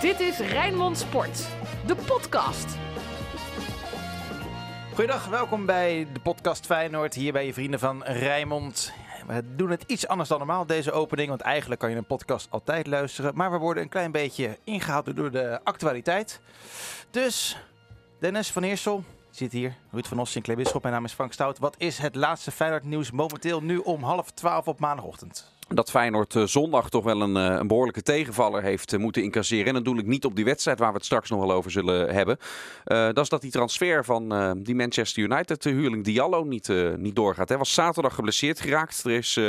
Dit is Rijnmond Sport, de podcast. Goedendag, welkom bij de podcast Feyenoord. Hier bij je vrienden van Rijnmond. We doen het iets anders dan normaal, deze opening. Want eigenlijk kan je een podcast altijd luisteren. Maar we worden een klein beetje ingehaald door de actualiteit. Dus, Dennis van Eersel zit hier. Ruud van Os, Sinclair Bisschop. Mijn naam is Frank Stout. Wat is het laatste Feyenoord nieuws momenteel nu om half twaalf op maandagochtend? Dat Feyenoord uh, zondag toch wel een, uh, een behoorlijke tegenvaller heeft uh, moeten incasseren. En dan doe ik niet op die wedstrijd waar we het straks nog wel over zullen hebben. dat is dat die transfer van die Manchester United, de huurling Diallo, niet, niet doorgaat. Hij was zaterdag geblesseerd geraakt. Er is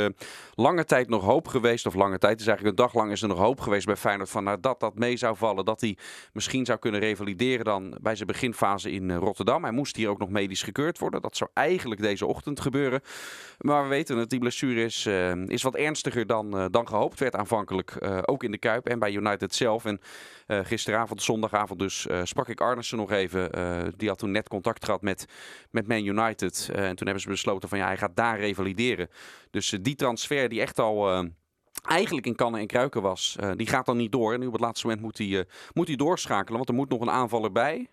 lange tijd nog hoop geweest, of lange tijd, is eigenlijk een dag lang is er nog hoop geweest bij Feyenoord van nou, dat dat mee zou vallen. Dat hij misschien zou kunnen revalideren dan bij zijn beginfase in Rotterdam. Hij moest hier ook nog medisch gekeurd worden. Dat zou eigenlijk deze ochtend gebeuren. Maar we weten het, die blessure is, is wat ernstiger dan, uh, dan gehoopt werd aanvankelijk. Uh, ook in de Kuip en bij United zelf. En uh, gisteravond, zondagavond dus, sprak ik Arnissen nog even. die had toen net contact gehad met, met Man United. en toen hebben ze besloten van ja, hij gaat daar revalideren. Dus die transfer die echt al eigenlijk in kannen en kruiken was, die gaat dan niet door. En nu op het laatste moment moet hij, moet hij doorschakelen, want er moet nog een aanvaller bij.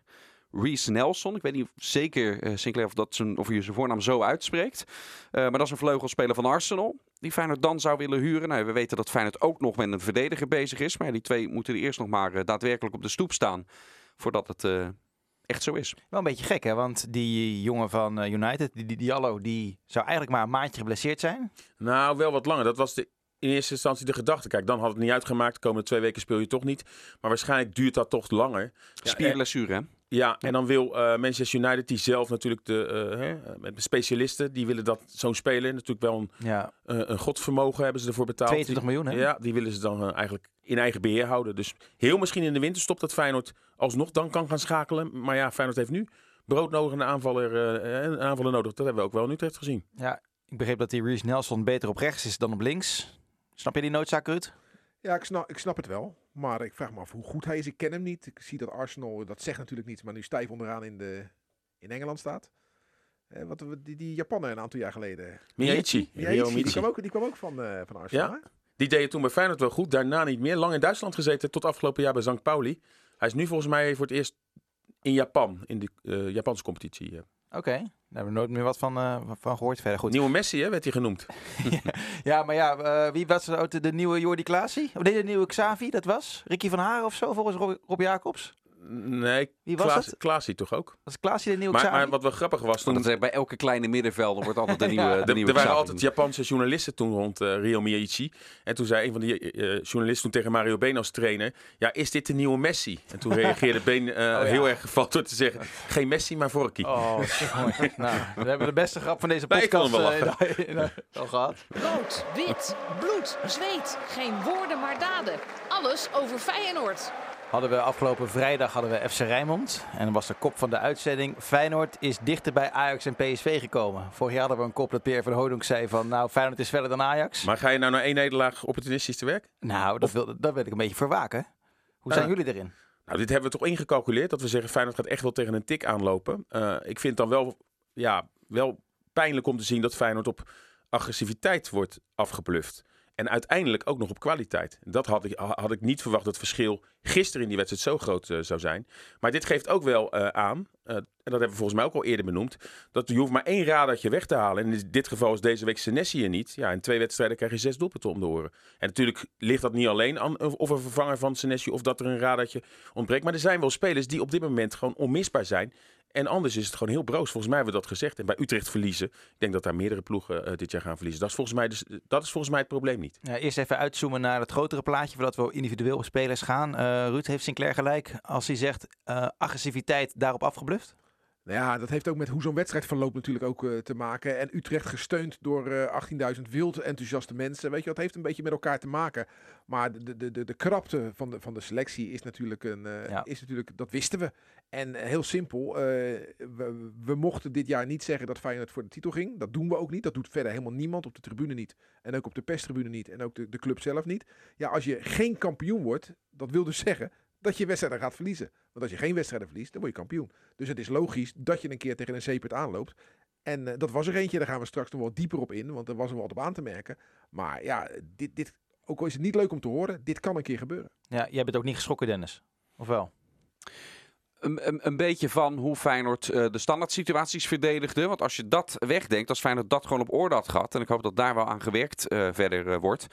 Reese Nelson. Ik weet niet zeker, Sinclair, of, dat zijn, of je zijn voornaam zo uitspreekt. Maar dat is een vleugelspeler van Arsenal. Die Feyenoord dan zou willen huren. Nou, we weten dat Feyenoord ook nog met een verdediger bezig is. Maar die twee moeten er eerst nog maar uh, daadwerkelijk op de stoep staan. Voordat het echt zo is. Wel een beetje gek, hè? Want die jongen van United, die, die Diallo, die zou eigenlijk maar een maandje geblesseerd zijn. Nou, wel wat langer. Dat was de in eerste instantie de gedachte. Kijk, dan had het niet uitgemaakt. De komende twee weken speel je toch niet. Maar waarschijnlijk duurt dat toch langer. Spierblessure, hè? Ja, en dan wil uh, Manchester United, die zelf natuurlijk de, uh, hè, met specialisten, die willen dat zo'n speler natuurlijk wel een, ja. uh, een godvermogen hebben ze ervoor betaald. 22 miljoen, hè? Ja, die willen ze dan eigenlijk in eigen beheer houden. Dus heel misschien in de winterstop dat Feyenoord alsnog dan kan gaan schakelen. Maar ja, Feyenoord heeft nu brood nodig en een aanvaller, een aanvaller nodig. Dat hebben we ook wel nu terecht gezien. Ja, ik begreep dat die Reece Nelson beter op rechts is dan op links. Snap je die noodzaak, Ruud? Ja, ik snap, ik snap het wel. Maar ik vraag me af hoe goed hij is. Ik ken hem niet. Ik zie dat Arsenal, dat zegt natuurlijk niets, maar nu stijf onderaan in, de, in Engeland staat. Eh, wat, die, die Japaner een aantal jaar geleden. Miyachi. Die, kwam ook, die kwam ook van, uh, van Arsenal. Ja? Die deed het toen bij Feyenoord wel goed. Daarna niet meer. Lang in Duitsland gezeten tot afgelopen jaar bij St. Pauli. Hij is nu volgens mij voor het eerst in Japan, in de uh, Japanse competitie. Oké, daar hebben we nooit meer wat van, uh, van gehoord verder. Goed. Nieuwe Messi, hè, werd hij genoemd. ja, maar ja, uh, wie was de, de nieuwe Jordi Klaasie? Of nee, de nieuwe Xavi, dat was? Ricky van Haar of zo, volgens Rob, Rob Jacobs? Nee, Wie was Klaas, het? Klaasie toch ook? Was Klaasie de nieuwe maar, maar wat wel grappig was... Toen... Dat bij elke kleine middenvelder wordt altijd de nieuwe, ja. de nieuwe Er waren altijd Japanse journalisten toen rond uh, Rio Miyachi. En toen zei een van die uh, journalisten toen tegen Mario Been als trainer... Ja, is dit de nieuwe Messi? En toen reageerde Been uh, oh, ja. heel erg gevat door te zeggen... Geen Messi, maar Vorky. Oh, nou, we hebben de beste grap van deze podcast al gehad. Rood, wit, bloed, zweet. Geen woorden, maar daden. Alles over Feyenoord hadden we afgelopen vrijdag hadden we FC Rijnmond. En dan was de kop van de uitzending. Feyenoord is dichter bij Ajax en PSV gekomen. Vorig jaar hadden we een kop dat Peer van zei van... nou, Feyenoord is verder dan Ajax. Maar ga je nou naar één nederlaag opportunistisch te werk? Nou, dat, wil, dat werd ik een beetje verwaken. Hoe zijn jullie erin? Nou, dit hebben we toch ingecalculeerd. Dat we zeggen Feyenoord gaat echt wel tegen een tik aanlopen. Uh, ik vind dan wel, ja, wel pijnlijk om te zien dat Feyenoord op agressiviteit wordt afgebluft. En uiteindelijk ook nog op kwaliteit. Dat had ik, had ik niet verwacht dat het verschil gisteren in die wedstrijd zo groot uh, zou zijn. Maar dit geeft ook wel uh, aan, uh, en dat hebben we volgens mij ook al eerder benoemd, dat je hoeft maar één radertje weg te halen. En in dit geval is deze week Senesi er niet. Ja, in twee wedstrijden krijg je zes doelpunten om de oren. En natuurlijk ligt dat niet alleen aan of een vervanger van Senesi of dat er een radertje ontbreekt. Maar er zijn wel spelers die op dit moment gewoon onmisbaar zijn. En anders is het gewoon heel broos. Volgens mij hebben we dat gezegd. En bij Utrecht verliezen. Ik denk dat daar meerdere ploegen uh, dit jaar gaan verliezen. Dat is volgens mij, dus, dat is volgens mij het probleem niet. Ja, eerst even uitzoomen naar het grotere plaatje. Voordat we individueel spelers gaan. Uh, Ruud heeft Sinclair gelijk als hij zegt uh, agressiviteit daarop afgebluft? Nou ja, dat heeft ook met hoe zo'n wedstrijd verloopt natuurlijk ook uh, te maken. En Utrecht gesteund door uh, 18.000 wild enthousiaste mensen. Weet je, dat heeft een beetje met elkaar te maken. Maar de, de, de, de krapte van de, van de selectie is natuurlijk, een, uh, ja. is natuurlijk, dat wisten we. En heel simpel, we, we, mochten dit jaar niet zeggen dat Feyenoord voor de titel ging. Dat doen we ook niet. Dat doet verder helemaal niemand op de tribune niet. En ook op de perstribune niet. En ook de, de club zelf niet. Ja, als je geen kampioen wordt, dat wil dus zeggen dat je wedstrijden gaat verliezen. Want als je geen wedstrijden verliest, dan word je kampioen. Dus het is logisch dat je een keer tegen een zeepert aanloopt. En uh, dat was er eentje, daar gaan we straks nog wel dieper op in, want er was er wat op aan te merken. Maar ja, dit, dit ook al is het niet leuk om te horen, dit kan een keer gebeuren. Ja, jij bent ook niet geschrokken, Dennis. Of wel? Een, een, een beetje van hoe Feyenoord eh, de standaard situaties verdedigde. Want als je dat wegdenkt, als Feyenoord dat gewoon op orde had gehad... en ik hoop dat daar wel aan gewerkt eh, verder eh, wordt...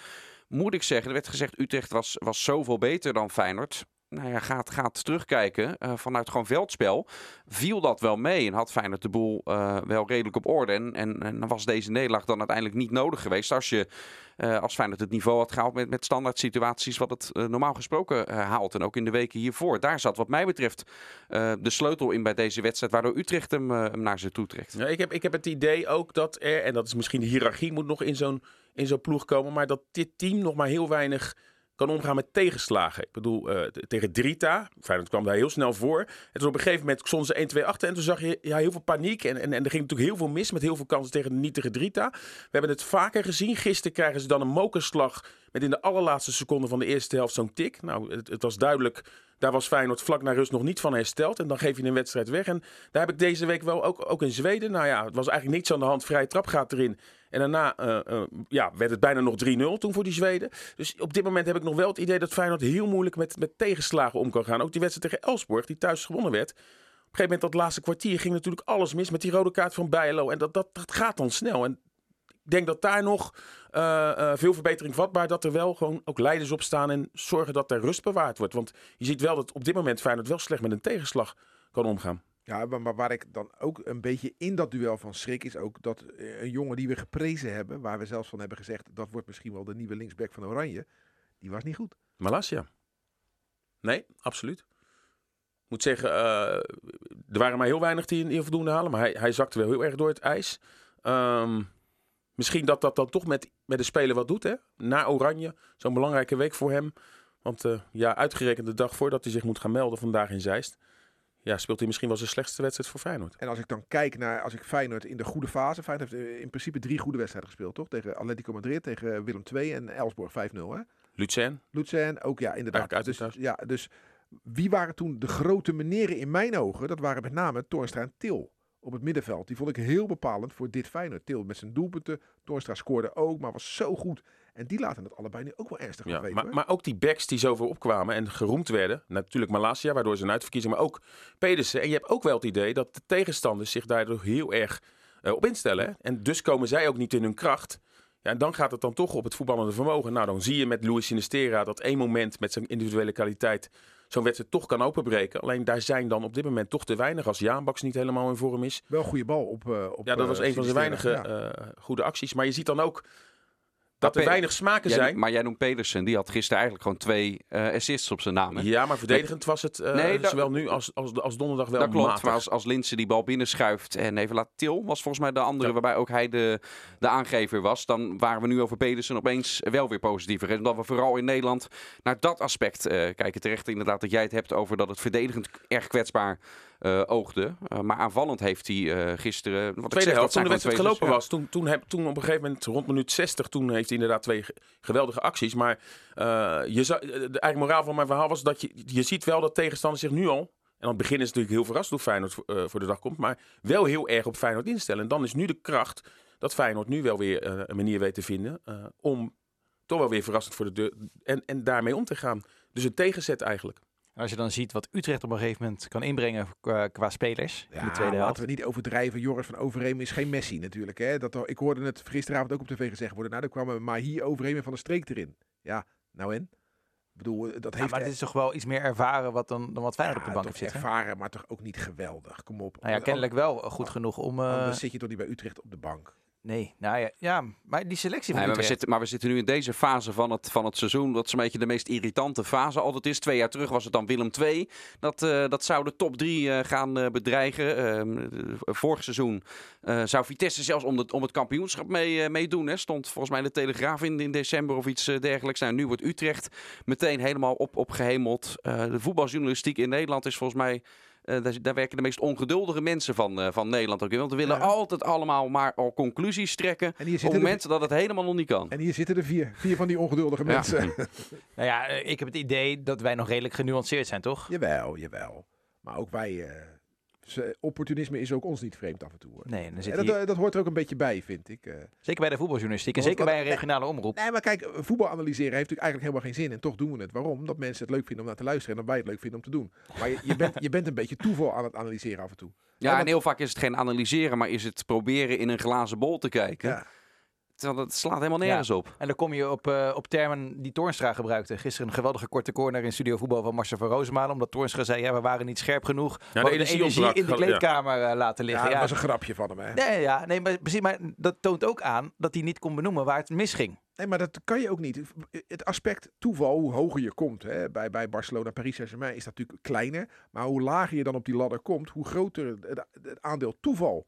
moet ik zeggen, er werd gezegd Utrecht was, was zoveel beter dan Feyenoord nou ja, gaat, gaat terugkijken uh, vanuit gewoon veldspel, viel dat wel mee en had Feyenoord de boel uh, wel redelijk op orde. En, en, en was deze nederlaag dan uiteindelijk niet nodig geweest als je uh, als Feyenoord het niveau had gehaald met, met standaard situaties wat het normaal gesproken haalt. En ook in de weken hiervoor. Daar zat wat mij betreft de sleutel in bij deze wedstrijd, waardoor Utrecht hem, hem naar ze toe trekt. Ja, ik, heb, ik heb het idee ook dat er, en dat is misschien de hiërarchie moet nog in zo'n in zo'n ploeg komen, maar dat dit team nog maar heel weinig kan omgaan met tegenslagen. Ik bedoel, uh, tegen Drita, Feyenoord kwam daar heel snel voor. En toen op een gegeven moment stonden ze 1-2 achter. En toen zag je ja, heel veel paniek. En, en, en er ging natuurlijk heel veel mis met heel veel kansen tegen de nietige Drita. We hebben het vaker gezien. Gisteren krijgen ze dan een mokerslag met in de allerlaatste seconde van de eerste helft zo'n tik. Nou, het, het was duidelijk daar was Feyenoord vlak na rust nog niet van hersteld. En dan geef je een wedstrijd weg. En daar heb ik deze week wel ook, ook in Zweden. Nou ja, het was eigenlijk niets aan de hand. Vrije trap gaat erin. En daarna uh, uh, ja, werd het bijna nog 3-0 toen voor die Zweden. Dus op dit moment heb ik nog wel het idee dat Feyenoord heel moeilijk met, met tegenslagen om kan gaan. Ook die wedstrijd tegen Elsborg, die thuis gewonnen werd. Op een gegeven moment, dat laatste kwartier, ging natuurlijk alles mis met die rode kaart van Bijlo. En dat, dat, dat gaat dan snel. En denk dat daar nog uh, uh, veel verbetering vatbaar. Dat er wel gewoon ook leiders op staan en zorgen dat er rust bewaard wordt. Want je ziet wel dat op dit moment Feyenoord wel slecht met een tegenslag kan omgaan. Ja, maar, maar waar ik dan ook een beetje in dat duel van schrik is ook dat een jongen die we geprezen hebben, waar we zelfs van hebben gezegd dat wordt misschien wel de nieuwe linksback van Oranje, die was niet goed. Malasia. Nee, absoluut. Ik moet zeggen, uh, er waren maar heel weinig die in voldoende halen, maar hij, hij zakte wel heel erg door het ijs. Um, Misschien dat dat dan toch met, met de speler wat doet, hè? Na Oranje, zo'n belangrijke week voor hem. Want uh, ja, uitgerekend de dag voordat hij zich moet gaan melden vandaag in Zeist. Ja, speelt hij misschien wel zijn slechtste wedstrijd voor Feyenoord. En als ik dan kijk naar, als ik Feyenoord in de goede fase. Feyenoord heeft in principe drie goede wedstrijden gespeeld, toch? Tegen Atletico Madrid, tegen Willem II en Elsborg 5-0, hè? Lucien. Lucien, ook ja, inderdaad. Dus, ja, dus wie waren toen de grote meneren in mijn ogen? Dat waren met name Toornstra en Til op het middenveld. Die vond ik heel bepalend voor dit Feyenoord. Til met zijn doelpunten. Torstra scoorde ook, maar was zo goed. En die laten het allebei nu ook wel ernstig ja, weten. Maar, maar, ook die backs die zoveel opkwamen en geroemd werden. Natuurlijk Malasia, waardoor ze een uitverkiezing. Maar ook Pedersen. En je hebt ook wel het idee dat de tegenstanders zich daardoor heel erg uh, op instellen. Hè? En dus komen zij ook niet in hun kracht. Ja, en dan gaat het dan toch op het voetballende vermogen. Nou, dan zie je met Luis Sinistera dat één moment met zijn individuele kwaliteit zo'n wedstrijd toch kan openbreken. Alleen daar zijn dan op dit moment toch te weinig als Jaanbaks niet helemaal in vorm is. Wel goede bal op, uh, op Ja, dat was uh, een van zijn weinige ja. uh, goede acties. Maar je ziet dan ook dat er weinig smaken jij, zijn. Maar jij noemt Pedersen, die had gisteren eigenlijk gewoon twee uh, assists op zijn naam. Hè? Ja, maar verdedigend was het uh, nee, zowel nu als, als, als donderdag wel Dat klopt, matig. maar als, als Linse die bal binnenschuift en even laat Til, was volgens mij de andere, ja. waarbij ook hij de, de aangever was. Dan waren we nu over Pedersen opeens wel weer positiever. En dat we vooral in Nederland naar dat aspect uh, kijken. Terecht inderdaad dat jij het hebt over dat het verdedigend erg kwetsbaar oogde. Uh, maar aanvallend heeft hij uh, gisteren... Wat Tweede helft, toen de wedstrijd gelopen was. Toen, toen, heb, toen op een gegeven moment, rond minuut 60, toen heeft hij inderdaad twee geweldige acties. Maar je zou, de eigen moraal van mijn verhaal was dat je, je ziet wel dat tegenstanders zich nu al... En aan het begin is het natuurlijk heel verrast hoe Feyenoord voor de dag komt. Maar wel heel erg op Feyenoord instellen. En dan is nu de kracht dat Feyenoord nu wel weer een manier weet te vinden... om toch wel weer verrassend voor de deur... En, en daarmee om te gaan. Dus een tegenzet eigenlijk. En als je dan ziet wat Utrecht op een gegeven moment kan inbrengen qua, qua spelers ja, in de tweede helft. laten we niet overdrijven. Joris van Overheem is geen Messi natuurlijk. Hè? Dat, ik hoorde het gisteravond ook op tv gezegd worden. Nou, dan kwam maar hier Overheem van de streek erin. Ja, nou en? Ik bedoel, dat heeft... Maar dit is toch wel iets meer ervaren wat dan, dan wat Feyenoord ja, op de bank zitten? ervaren, maar toch ook niet geweldig. Kom op. Nou ja, kennelijk wel goed genoeg om... Uh... Anders zit je toch niet bij Utrecht op de bank. Nee, nou ja, ja, maar die selectie van nee, maar, we zitten, maar we zitten nu in deze fase van het, van het seizoen. Dat is een beetje de meest irritante fase altijd is. Twee jaar terug was het dan Willem II. Dat, uh, dat zou de top drie uh, gaan uh, bedreigen. Ehm, vorig seizoen zou Vitesse zelfs om, de, om het kampioenschap mee, meedoen. Hè. Stond volgens mij de Telegraaf in, in december of iets dergelijks. Nou, nu wordt Utrecht meteen helemaal op, opgehemeld. de voetbaljournalistiek in Nederland is volgens mij... Uh, daar, daar, werken de meest ongeduldige mensen van, uh, van Nederland ook in. Want we willen ja. altijd allemaal maar al conclusies trekken op het moment er... dat het helemaal nog niet kan. En hier zitten er vier. Vier van die ongeduldige ja. mensen. nou ja, ik heb het idee dat wij nog redelijk genuanceerd zijn, toch? Jawel, jawel. Maar ook wij uh, Dus eh, opportunisme is ook ons niet vreemd af en toe. Hoor. Nee, dan zit En dat, hier, eh, dat hoort er ook een beetje bij, vind ik. eh. zeker bij de voetbaljournalistiek en zeker wat- bij een regionale omroep. Nee, maar kijk, voetbal analyseren heeft natuurlijk eigenlijk helemaal geen zin. En toch doen we het. Waarom? Omdat mensen het leuk vinden om naar te luisteren en dat wij het leuk vinden om te doen. Maar je, je, bent, je bent een beetje toeval aan het analyseren af en toe. Ja, want- en heel vaak is het geen analyseren, maar is het proberen in een glazen bol te kijken. Ja. Terwijl het slaat helemaal nergens op. En dan kom je op, eh, op termen die Toornstra gebruikte. Gisteren een geweldige korte corner in Studio Voetbal van Marcel van Roosmalen. Omdat Toornstra zei, ja, we waren niet scherp genoeg. we de de energie ontbrak. in de Ja. kleedkamer eh, laten Ja, liggen. dat Ja, was een grapje van hem. Hè? Nee, ja, nee, maar, precies, maar dat toont ook aan dat hij niet kon benoemen waar het misging. Nee, maar dat kan je ook niet. Het aspect toeval, hoe hoger je komt. Hè, bij, bij Barcelona, Paris Saint-Germain is dat natuurlijk kleiner. Maar hoe lager je dan op die ladder komt, hoe groter het, het aandeel toeval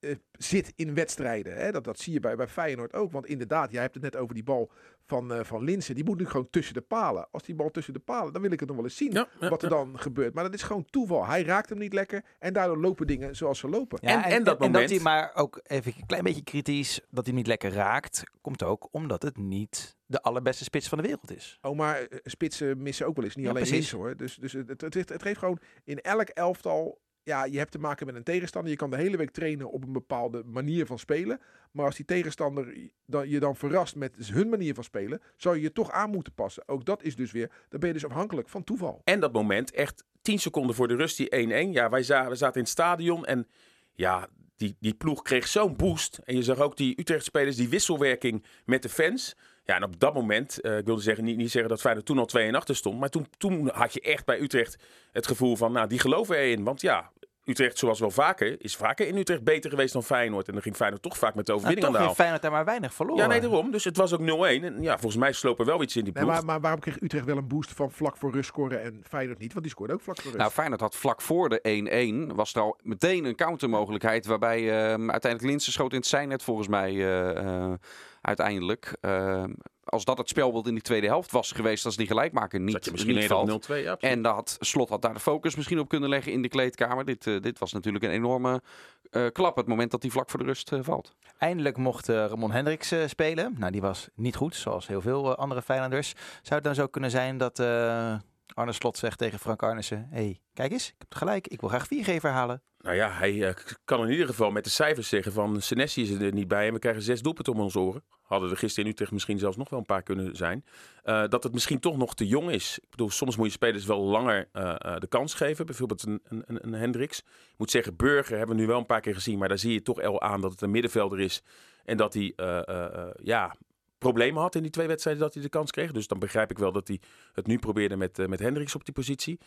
eh, zit in wedstrijden. Hè. Dat, dat zie je bij, bij Feyenoord ook. Want inderdaad, jij hebt het net over die bal van, eh van Linsen. Die moet nu gewoon tussen de palen. Als die bal tussen de palen, dan wil ik het nog wel eens zien. Ja, ja, wat er ja. dan gebeurt. Maar dat is gewoon toeval. Hij raakt hem niet lekker. En daardoor lopen dingen zoals ze lopen. Ja, En- en dat En dat moment- hij maar ook even een klein beetje kritisch, dat hij niet lekker raakt, komt ook omdat het niet de allerbeste spits van de wereld is. Oh, maar eh, spitsen missen ook wel eens. Niet Ja, alleen precies. Linsen hoor. Dus, dus het, het, het, het geeft gewoon in elk elftal... Ja, je hebt te maken met een tegenstander. Je kan de hele week trainen op een bepaalde manier van spelen. Maar als die tegenstander je dan verrast met hun manier van spelen... zou je je toch aan moeten passen. Ook dat is dus weer... Dan ben je dus afhankelijk van toeval. En dat moment, echt 10 seconden voor de rust, die 1-1. Ja, wij zaten in het stadion en ja, die, die ploeg kreeg zo'n boost. En je zag ook die Utrecht-spelers, die wisselwerking met de fans. Ja, en op dat moment, eh, ik wilde zeggen, niet, niet zeggen dat Feyenoord toen al 2 en achter stond. Maar toen, toen had je echt bij Utrecht het gevoel van, nou, die geloven erin. Want ja, Utrecht, zoals wel vaker, is vaker in Utrecht beter geweest dan Feyenoord. En dan ging Feyenoord toch vaak met de overwinning toch aan de heeft haal. Feyenoord daar maar weinig verloren. Ja, nee, daarom. Dus het was ook 0-1. En ja, volgens mij sloop er wel iets in die Nee, ploeg. maar, maar waarom kreeg Utrecht wel een boost van vlak voor rust scoren en Feyenoord niet? Want die scoorde ook vlak voor rust. Nou, Feyenoord had vlak voor de 1-1 was er al meteen een countermogelijkheid. Waarbij ehm, uiteindelijk Linsen schoot in het zijnet volgens mij eh, eh, uiteindelijk. Ehm, als dat het spelbeeld in die tweede helft was geweest, als die gelijkmaker niet, je misschien niet valt. op 0-2. Ja, En had, Slot had daar de focus misschien op kunnen leggen in de kleedkamer. Dit, eh, dit was natuurlijk een enorme eh, klap. Het moment dat hij vlak voor de rust eh, valt. Eindelijk mocht eh, Ramon Hendricks eh, spelen. Nou, die was niet goed, zoals heel veel andere Feyenoorders. Zou het dan zo kunnen zijn dat eh, Arne Slot zegt tegen Frank Arnissen... hey, kijk eens, ik heb het gelijk. Ik wil graag viergever halen. Nou ja, hij eh, kan in ieder geval met de cijfers zeggen van Senesi is er niet bij en we krijgen zes doelpunten om ons oren. Hadden er gisteren in Utrecht misschien zelfs nog wel een paar kunnen zijn. Eh, dat het misschien toch nog te jong is. Ik bedoel, soms moet je spelers wel langer eh, eh, de kans geven. Bijvoorbeeld een, een, een- Hendricks. Ik moet zeggen, Burger hebben we nu wel een paar keer gezien. Maar daar zie je toch al aan dat het een middenvelder is. En dat hij eh, eh, eh, ja, problemen had in die twee wedstrijden dat hij de kans kreeg. Dus dan begrijp ik wel dat hij het nu probeerde met, eh, met Hendricks op die positie.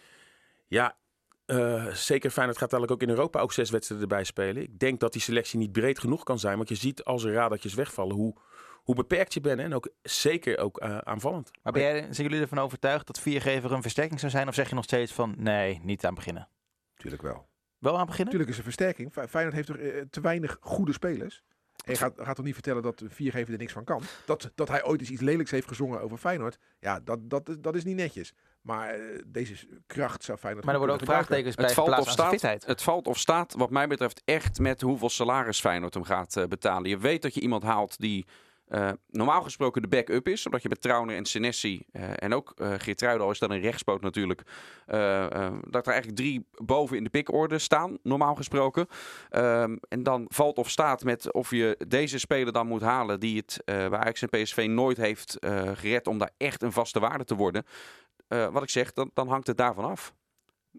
Ja, eh, zeker Feyenoord gaat dadelijk ook in Europa ook zes wedstrijden erbij spelen. Ik denk dat die selectie niet breed genoeg kan zijn. Want je ziet als er radertjes wegvallen hoe, hoe beperkt je bent. hè. En ook zeker ook eh, aanvallend. Maar ben jij, zijn jullie ervan overtuigd dat viergever een versterking zou zijn? Of zeg je nog steeds van, nee, niet aan beginnen? Tuurlijk wel. Wel aan beginnen? Tuurlijk is een versterking. Fe- Feyenoord heeft er te weinig goede spelers. En gaat, gaat toch niet vertellen dat een viergever er niks van kan. Dat, dat hij ooit eens iets lelijks heeft gezongen over Feyenoord. Ja, dat, dat, is- dat is niet netjes. Maar eh, deze kracht zou Feyenoord Maar er worden ook vraagtekens bij Het valt, of staat, fitheid. het valt of staat, wat mij betreft, echt met hoeveel salaris Feyenoord hem gaat eh, betalen. Je weet dat je iemand haalt die eh, normaal gesproken de backup is. Zodat je met Trauner en Senesi eh, en ook eh Geertruiden, al is dat een rechtspoot natuurlijk, dat er eigenlijk drie boven in de pikorde staan, normaal gesproken. Ehm, en dan valt of staat met of je deze speler dan moet halen die het bij Ajax en PSV nooit heeft gered om daar echt een vaste waarde te worden. Wat ik zeg, dan, dan hangt het daarvan af.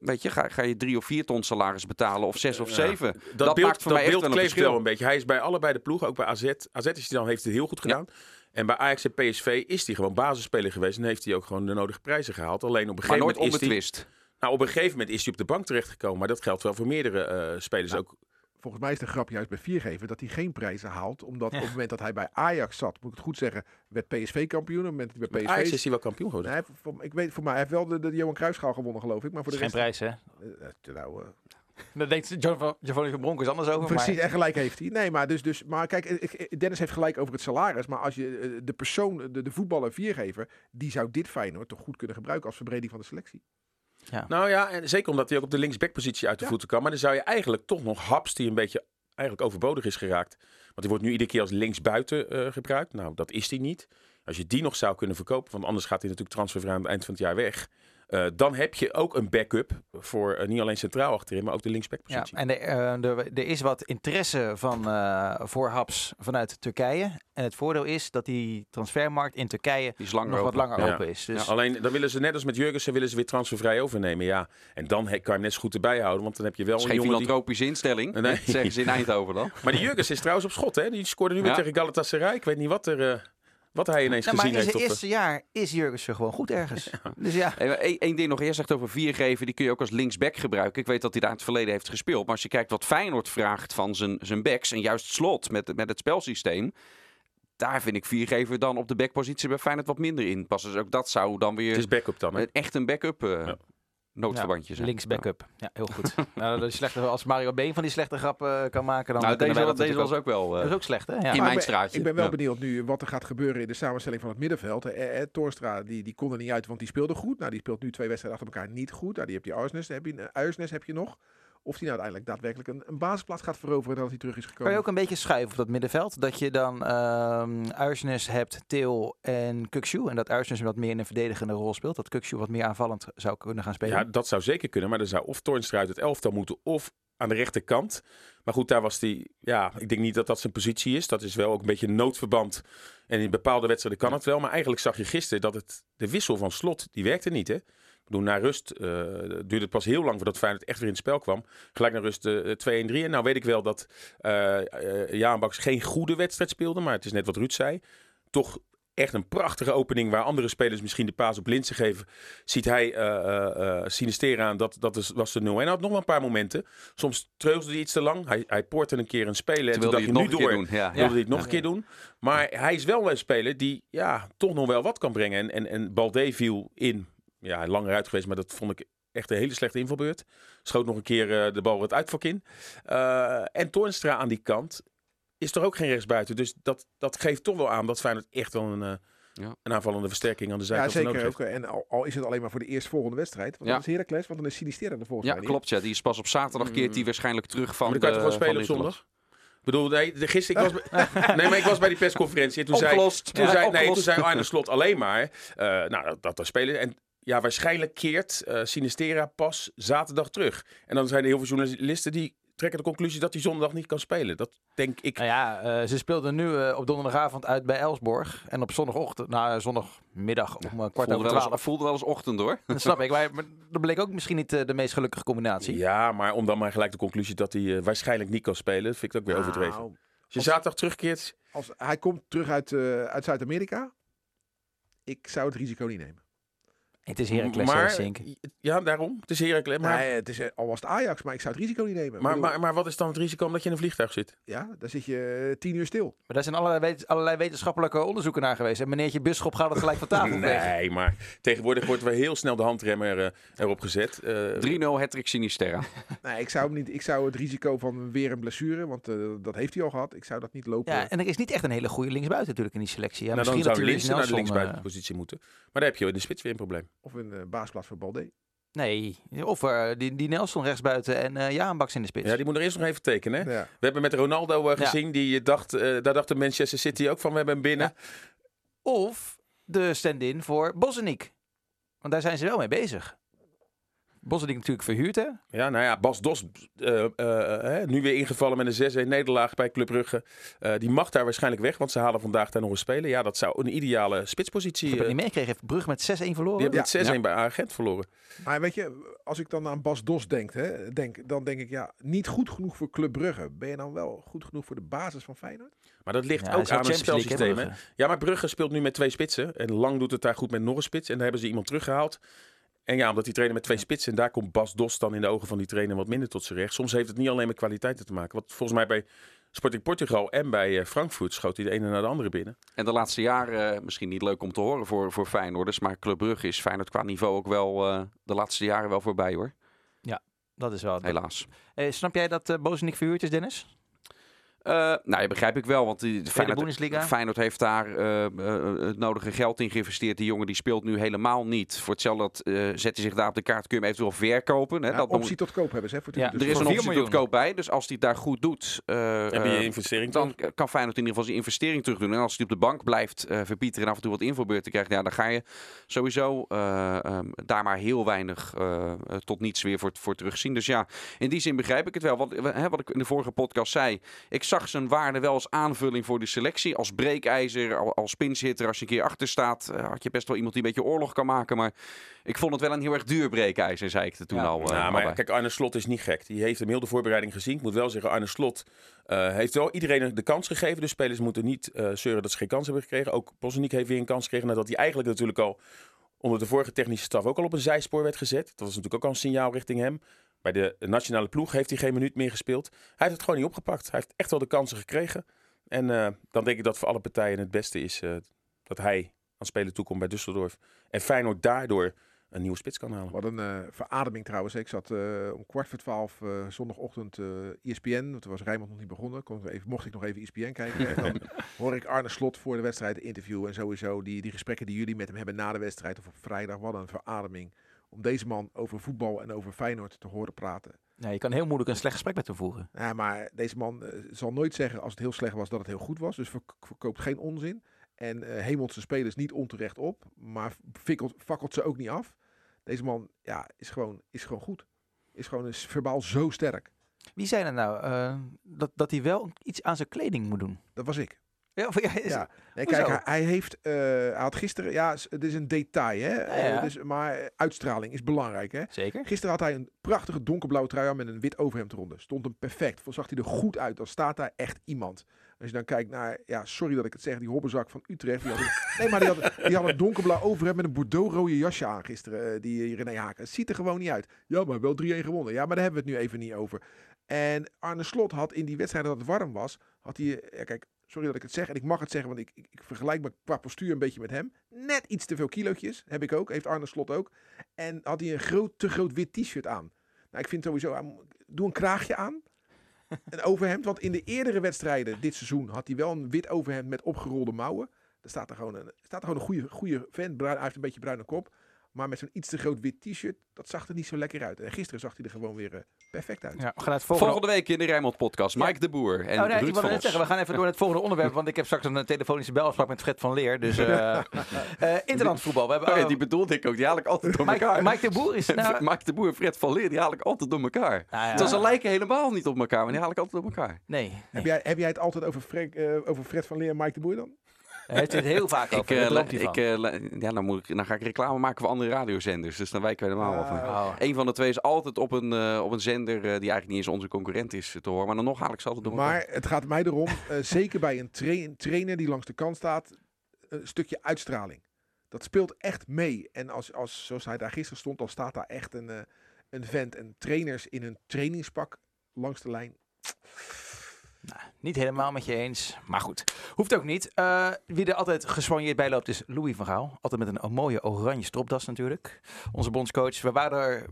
Weet je, ga, ga je drie of vier ton salaris betalen of zes of Ja, zeven? Dat, Dat beeld, maakt voor dat mij echt wel een kleeft verschil. wel een beetje. Hij is bij allebei de ploegen, ook bij AZ. AZ is hij dan, heeft het heel goed gedaan. En bij Ajax en PSV is hij gewoon basisspeler geweest. En heeft hij ook gewoon de nodige prijzen gehaald. Alleen op een Maar gegeven nooit moment is hij... onbetwist. Nou, op een gegeven moment is hij op de bank terechtgekomen. Maar dat geldt wel voor meerdere eh, spelers ook. Volgens mij is de grap juist bij viergever dat hij geen prijzen haalt. Omdat op het moment dat hij bij Ajax zat, moet ik het goed zeggen, werd PSV kampioen. Op het moment dat hij bij PSV Ajax is hij wel kampioen geworden. Nee, voor- voor- ik weet voor mij, hij heeft wel de, de Johan Cruijffschaal gewonnen, geloof ik. Maar voor de Geen rest, prijs, hè? eh, nou, eh, Daar denkt Giovanni van Bronckhorst anders over. Precies, Maar en gelijk heeft hij. Nee, maar dus, dus maar kijk, Dennis heeft gelijk over het salaris. Maar als je eh, de persoon, de, de voetballer viergever, die zou dit Feyenoord toch goed kunnen gebruiken als verbreding van de selectie. Nou ja, en zeker omdat hij ook op de linksbackpositie uit de Ja. voeten kan. Maar dan zou je eigenlijk toch nog Haps, die een beetje eigenlijk overbodig is geraakt. Want die wordt nu iedere keer als linksbuiten eh gebruikt. Nou, dat is hij niet. Als je die nog zou kunnen verkopen, want anders gaat hij natuurlijk transfervrij aan het eind van het jaar weg. Eh, dan heb je ook een backup voor eh, niet alleen centraal achterin, maar ook de Ja, linksbackpositie. en er, eh, er, is wat interesse van, eh, voor Haps vanuit Turkije. En het voordeel is dat die transfermarkt in Turkije is nog wat langer Ja. open is. Dus Ja, alleen dan willen ze net als met Jurgensen willen ze weer transfervrij overnemen. Ja. En dan he- kan je hem net zo goed erbij houden, want dan heb je wel Dat is een geen jongen die... filantropische instelling, Nee. zeggen ze in Eindhoven dan. Maar die Jurgensen is trouwens op schot, hè? Die scoorde nu weer Ja. tegen Galatasaray. Ik weet niet wat, er, eh, wat hij ineens Nou, maar gezien in heeft. zijn eerste jaar is Jurgensen gewoon goed ergens. Dus ja, Eén ding nog, eerst zegt over viergeven, die kun je ook als linksback gebruiken. Ik weet dat hij daar in het verleden heeft gespeeld. Maar als je kijkt wat Feyenoord vraagt van zijn, zijn backs en juist slot met, met het spelsysteem. Daar vind ik viergever dan op de backpositie bij Feyenoord wat minder in passen. Dus ook dat zou dan weer het is backup dan, hè? echt een backup eh, Ja. Noodverbandje zijn. links backup. Ja, heel goed. nou, dat is slechte, als Mario Been van die slechte grappen eh, kan maken, dan Nou, deze, deze was ook wel Dat eh, is ook slecht, hè? Ja. in mijn ik ben- straatje. Ik ben wel Ja. benieuwd nu wat er gaat gebeuren in de samenstelling van het middenveld. Eh, eh, Torstra die, die kon er niet uit, want die speelde goed. Nou, die speelt nu twee wedstrijden achter elkaar niet goed. Nou, die heb je Arsnes, heb je, Uisnes heb je nog. Of die nou uiteindelijk daadwerkelijk een, een basisplaats gaat veroveren nadat hij terug is Kan gekomen. je ook een beetje schuiven op dat middenveld? Dat je dan ehm Uisnes hebt, Til en Kukshu. En dat Uisnes wat meer in een verdedigende rol speelt. Dat Kukshu wat meer aanvallend zou kunnen gaan spelen. Ja, dat zou zeker kunnen. Maar dan zou of Toornstra uit het elftal moeten of aan de rechterkant. Maar goed, daar was die... Ja, ik denk niet dat dat zijn positie is. Dat is wel ook een beetje een noodverband. En in bepaalde wedstrijden kan het wel. Maar eigenlijk zag je gisteren dat het, de wissel van slot, die werkte niet, hè? Bedoel, na rust eh, duurde het pas heel lang voordat Feyenoord echt weer in het spel kwam. Gelijk naar rust eh 2-1-3. En nou weet ik wel dat eh eh, Jaan Baks geen goede wedstrijd speelde. Maar het is net wat Ruud zei. Toch echt een prachtige opening waar andere spelers misschien de paas op Linsen geven. Ziet hij Sinistera aan, dat, dat is, was de 0-1. Hij had nog wel een paar momenten. Soms treuzelde hij iets te lang. Hij, hij poortte een keer een speler. En toen dacht hij je nu door. keer doen. Ja. Wilde hij het nog Ja. een keer doen. Maar hij is wel een speler die ja, toch nog wel wat kan brengen. En, en, en Balde viel in. Ja, langer uit geweest, maar dat vond ik echt een hele slechte invalbeurt. Schoot nog een keer eh, de bal het uitvak in. Eh, en Toornstra aan die kant is er ook geen rechtsbuiten. Dus dat, dat geeft toch wel aan dat Feyenoord echt wel een, eh, Ja. een aanvallende versterking aan de ja, zijkant nodig zeker. heeft. Ook, en al, al is het alleen maar voor de eerstvolgende wedstrijd. Want Ja. dat is Heracles, want dan is Sinistera er volgens Ja, niet. klopt. Ja. Die is pas op zaterdag keert die waarschijnlijk terug van Maar dan kan je de, toch gewoon spelen de op zondag? Ik bedoel, nee, de, gisteren, ik was bij, nee, maar ik was bij die persconferentie. En toen zei, toen Ja, zei, nee, toen zei Arne Slot alleen maar eh, nou, dat, dat er spelen. En ja, waarschijnlijk keert eh Sinistera pas zaterdag terug. En dan zijn er heel veel journalisten die trekken de conclusie dat hij zondag niet kan spelen. Dat denk ik. Nou ja, eh, ze speelden nu eh, op donderdagavond uit bij Elsborg. En op zondagochtend, nou zondagmiddag om kwart Voelde over wel, eens, twaalf. voelde wel eens ochtend hoor. Dat snap ik. Maar, maar dat bleek ook misschien niet de meest gelukkige combinatie. Ja, maar om dan maar gelijk de conclusie dat hij waarschijnlijk niet kan spelen, vind ik ook weer overdreven. Nou, Als je zaterdag terugkeert, als, hij komt terug uit, eh, uit Zuid-Amerika. Ik zou het risico niet nemen. Het is Heracles maar Helsinki. ja, daarom. Het is Heracles. Maar, Nee, het is eh, al was het Ajax, maar ik zou het risico niet nemen. Maar, bedoel, maar, maar wat is dan het risico omdat je in een vliegtuig zit? ja, dan zit je eh, tien uur stil. Maar daar zijn allerlei, wet- allerlei wetenschappelijke onderzoeken naar geweest. En meneertje Bisschop gaat het gelijk van tafel vegen. Nee, maar tegenwoordig wordt er heel snel de handremmer eh, erop gezet. Eh, 3-0 hattrick Sinisterra. Nee, ik zou, hem niet, ik zou het risico van weer een blessure, want dat heeft hij al gehad. Ik zou dat niet lopen. Ja, en er is niet echt een hele goede linksbuiten natuurlijk in die selectie. Ja, nou, dan misschien zou Linsen naar de linksbuitenpositie moeten. Maar daar heb je in de spits weer een probleem. Of een eh, baasplaats voor Balde. Nee, of eh, die, die Nelson rechtsbuiten en eh Jaan Baks in de spits. Ja, die moet er eerst nog even tekenen. Hè? Ja. We hebben met Ronaldo eh, Ja. gezien, die dacht, eh, daar dacht de Manchester City ook van, we hebben hem binnen. Of de stand-in voor Bosniek. Want daar zijn ze wel mee bezig. Bosniek natuurlijk verhuurd, hè? Ja, nou ja, Bas Dos, eh, eh, hè, nu weer ingevallen met een 6-1 nederlaag bij Club Brugge. Eh, die mag daar waarschijnlijk weg, want ze halen vandaag daar nog een speler. Ja, dat zou een ideale spitspositie... Ik heb het eh, niet meegekregen. Heeft Brug met 6-1 verloren? die hebben met 6-1 Ja. bij Agent verloren. Maar weet je, als ik dan aan Bas Dos denk, hè, denk, dan denk ik, ja, niet goed genoeg voor Club Brugge. Ben je dan wel goed genoeg voor de basis van Feyenoord? Maar dat ligt Ja, ook aan het spelsysteem. hè. Brugge. Ja, maar Brugge speelt nu met twee spitsen. En Lang doet het daar goed met nog een spits. En daar hebben ze iemand teruggehaald. En ja, omdat die trainer met twee spitsen. En daar komt Bas Dos dan in de ogen van die trainer wat minder tot zijn recht. Soms heeft het niet alleen met kwaliteiten te maken. Want volgens mij bij Sporting Portugal en bij eh, Frankfurt schoot hij de ene naar de andere binnen. En de laatste jaren, eh, misschien niet leuk om te horen voor, voor Feyenoorders, maar Club Brugge is Feyenoord qua niveau ook wel eh, de laatste jaren wel voorbij hoor. Dat is wel... Helaas. Eh, snap jij dat uh, Bosniek verhuurd is, Dennis? Uh, nou, ja, begrijp ik wel. Want die, Feyenoord, Bundesliga? Feyenoord heeft daar uh, uh, het nodige geld in geïnvesteerd. Die jongen die speelt nu helemaal niet. Voor hetzelfde dat zet hij zich daar op de kaart. Kun je hem eventueel verkopen. Hè? Ja, dat optie tot koop hebben ze. Hè, voor ja, dus er is een optie tot koop bij. Dus als hij het daar goed doet, heb je investering dan kan Feyenoord in ieder geval zijn investering terug doen. En als hij op de bank blijft verpieteren en af en toe wat invalbeurten krijgt, ja, dan ga je sowieso um, daar maar heel weinig tot niets weer voor, voor terugzien. Dus ja, in die zin begrijp ik het wel. Wat, hè, wat ik in de vorige podcast zei, ik zag zijn waarde wel als aanvulling voor de selectie. Als breekijzer, als pinchitter, als je een keer achter staat, uh, had je best wel iemand die een beetje oorlog kan maken. Maar ik vond het wel een heel erg duur breekijzer, zei ik er toen ja. al. Uh, ja, maar kijk, Arne Slot is niet gek. Die heeft hem heel de voorbereiding gezien. Ik moet wel zeggen, Arne Slot uh, heeft wel iedereen de kans gegeven. De spelers moeten niet zeuren dat ze geen kans hebben gekregen. Ook Bosniek heeft weer een kans gekregen nadat hij eigenlijk natuurlijk al onder de vorige technische staf ook al op een zijspoor werd gezet. Dat was natuurlijk ook al een signaal richting hem. Bij de nationale ploeg heeft hij geen minuut meer gespeeld. Hij heeft het gewoon niet opgepakt. Hij heeft echt wel de kansen gekregen. En uh, dan denk ik dat voor alle partijen het beste is uh, dat hij aan spelen toekomt bij Düsseldorf. En Feyenoord daardoor een nieuwe spits kan halen. Wat een uh, verademing trouwens. Ik zat om kwart voor twaalf zondagochtend ESPN. Want toen was Rijmond nog niet begonnen. Kon even, mocht ik nog even ESPN kijken. en dan hoor ik Arne Slot voor de wedstrijd interviewen. En sowieso die, die gesprekken die jullie met hem hebben na de wedstrijd of op vrijdag. Wat een verademing om deze man over voetbal en over Feyenoord te horen praten. Nee, je kan heel moeilijk een slecht gesprek met hem voeren. Ja, maar deze man uh, zal nooit zeggen als het heel slecht was dat het heel goed was. Dus verkoopt geen onzin. En uh, hemelt zijn spelers niet onterecht op, maar fikkelt, fakkelt ze ook niet af. Deze man ja, is, gewoon, is gewoon goed. Is gewoon is verbaal zo sterk. Wie zei er nou uh, dat, dat hij wel iets aan zijn kleding moet doen? Dat was ik. Ja, ja, is ja. Nee, kijk, hij, hij, heeft, uh, hij had gisteren, ja, het is een detail, hè? Ja, ja. Uh, dus, maar uitstraling is belangrijk, hè? Zeker. Gisteren had hij een prachtige donkerblauwe trui aan met een wit overhemd eronder. Stond hem perfect. Zag hij er goed uit. Dan staat daar echt iemand. Als je dan kijkt naar, ja, sorry dat ik het zeg, die hobbezak van Utrecht. Die had een, nee, maar die had, die had een donkerblauw overhemd met een bordeaux-rode jasje aan gisteren. Uh, die René Haken. Het ziet er gewoon niet uit. Ja, maar wel 3-1 gewonnen. Ja, maar daar hebben we het nu even niet over. En Arne Slot had in die wedstrijd dat het warm was, had hij, ja, kijk, sorry dat ik het zeg, en ik mag het zeggen, want ik, ik, ik, vergelijk me qua postuur een beetje met hem. Net iets te veel kilootjes, heb ik ook, heeft Arne Slot ook. En had hij een groot, te groot wit t-shirt aan. Nou, ik vind sowieso, doe een kraagje aan. een overhemd, want in de eerdere wedstrijden dit seizoen had hij wel een wit overhemd met opgerolde mouwen. Er staat er gewoon een, staat er gewoon een goede, goede vent, bruin, hij heeft een beetje bruine kop. Maar met zo'n iets te groot wit t-shirt, dat zag er niet zo lekker uit. En gisteren zag hij er gewoon weer uh, perfect uit. Ja, we gaan het volgende... volgende week in de Rijnmond podcast. Mike ja. de Boer en oh, nee, Ruud van zeggen, we gaan even door naar het volgende onderwerp. Want ik heb straks een telefonische belafspraak met Fred van Leer. Dus uh, uh, interlandvoetbal. We hebben, oh, ja, die bedoelde ik ook. Die haal ik altijd door Mike, elkaar. Mike de Boer is... Nou... Mike de Boer en Fred van Leer, die haal ik altijd door elkaar. Nou, ja. Ze lijken helemaal niet op elkaar, maar die haal ik altijd door elkaar. Nee. nee. Heb, jij, heb jij het altijd over, Fred, over Fred van Leer en Mike de Boer dan? Hij heeft het heel vaak over. Ik, uh, ik, uh, ja, dan, moet ik, dan ga ik reclame maken voor andere radiozenders. Dus dan wijken we helemaal af. Oh. Een van de twee is altijd op een, uh, op een zender die eigenlijk niet eens onze concurrent is te horen. Maar dan nog haal ik ze altijd door Maar het gaat mij erom, zeker bij een, tra een trainer die langs de kant staat, een stukje uitstraling. Dat speelt echt mee. En als, als, zoals hij daar gisteren stond, dan staat daar echt een, een vent. En trainers in een trainingspak langs de lijn. Nou, niet helemaal met je eens. Maar goed, hoeft ook niet. Uh, wie er altijd geswanjeerd bij loopt is Louis van Gaal. Altijd met een mooie oranje stropdas natuurlijk. Onze bondscoach. We waren er,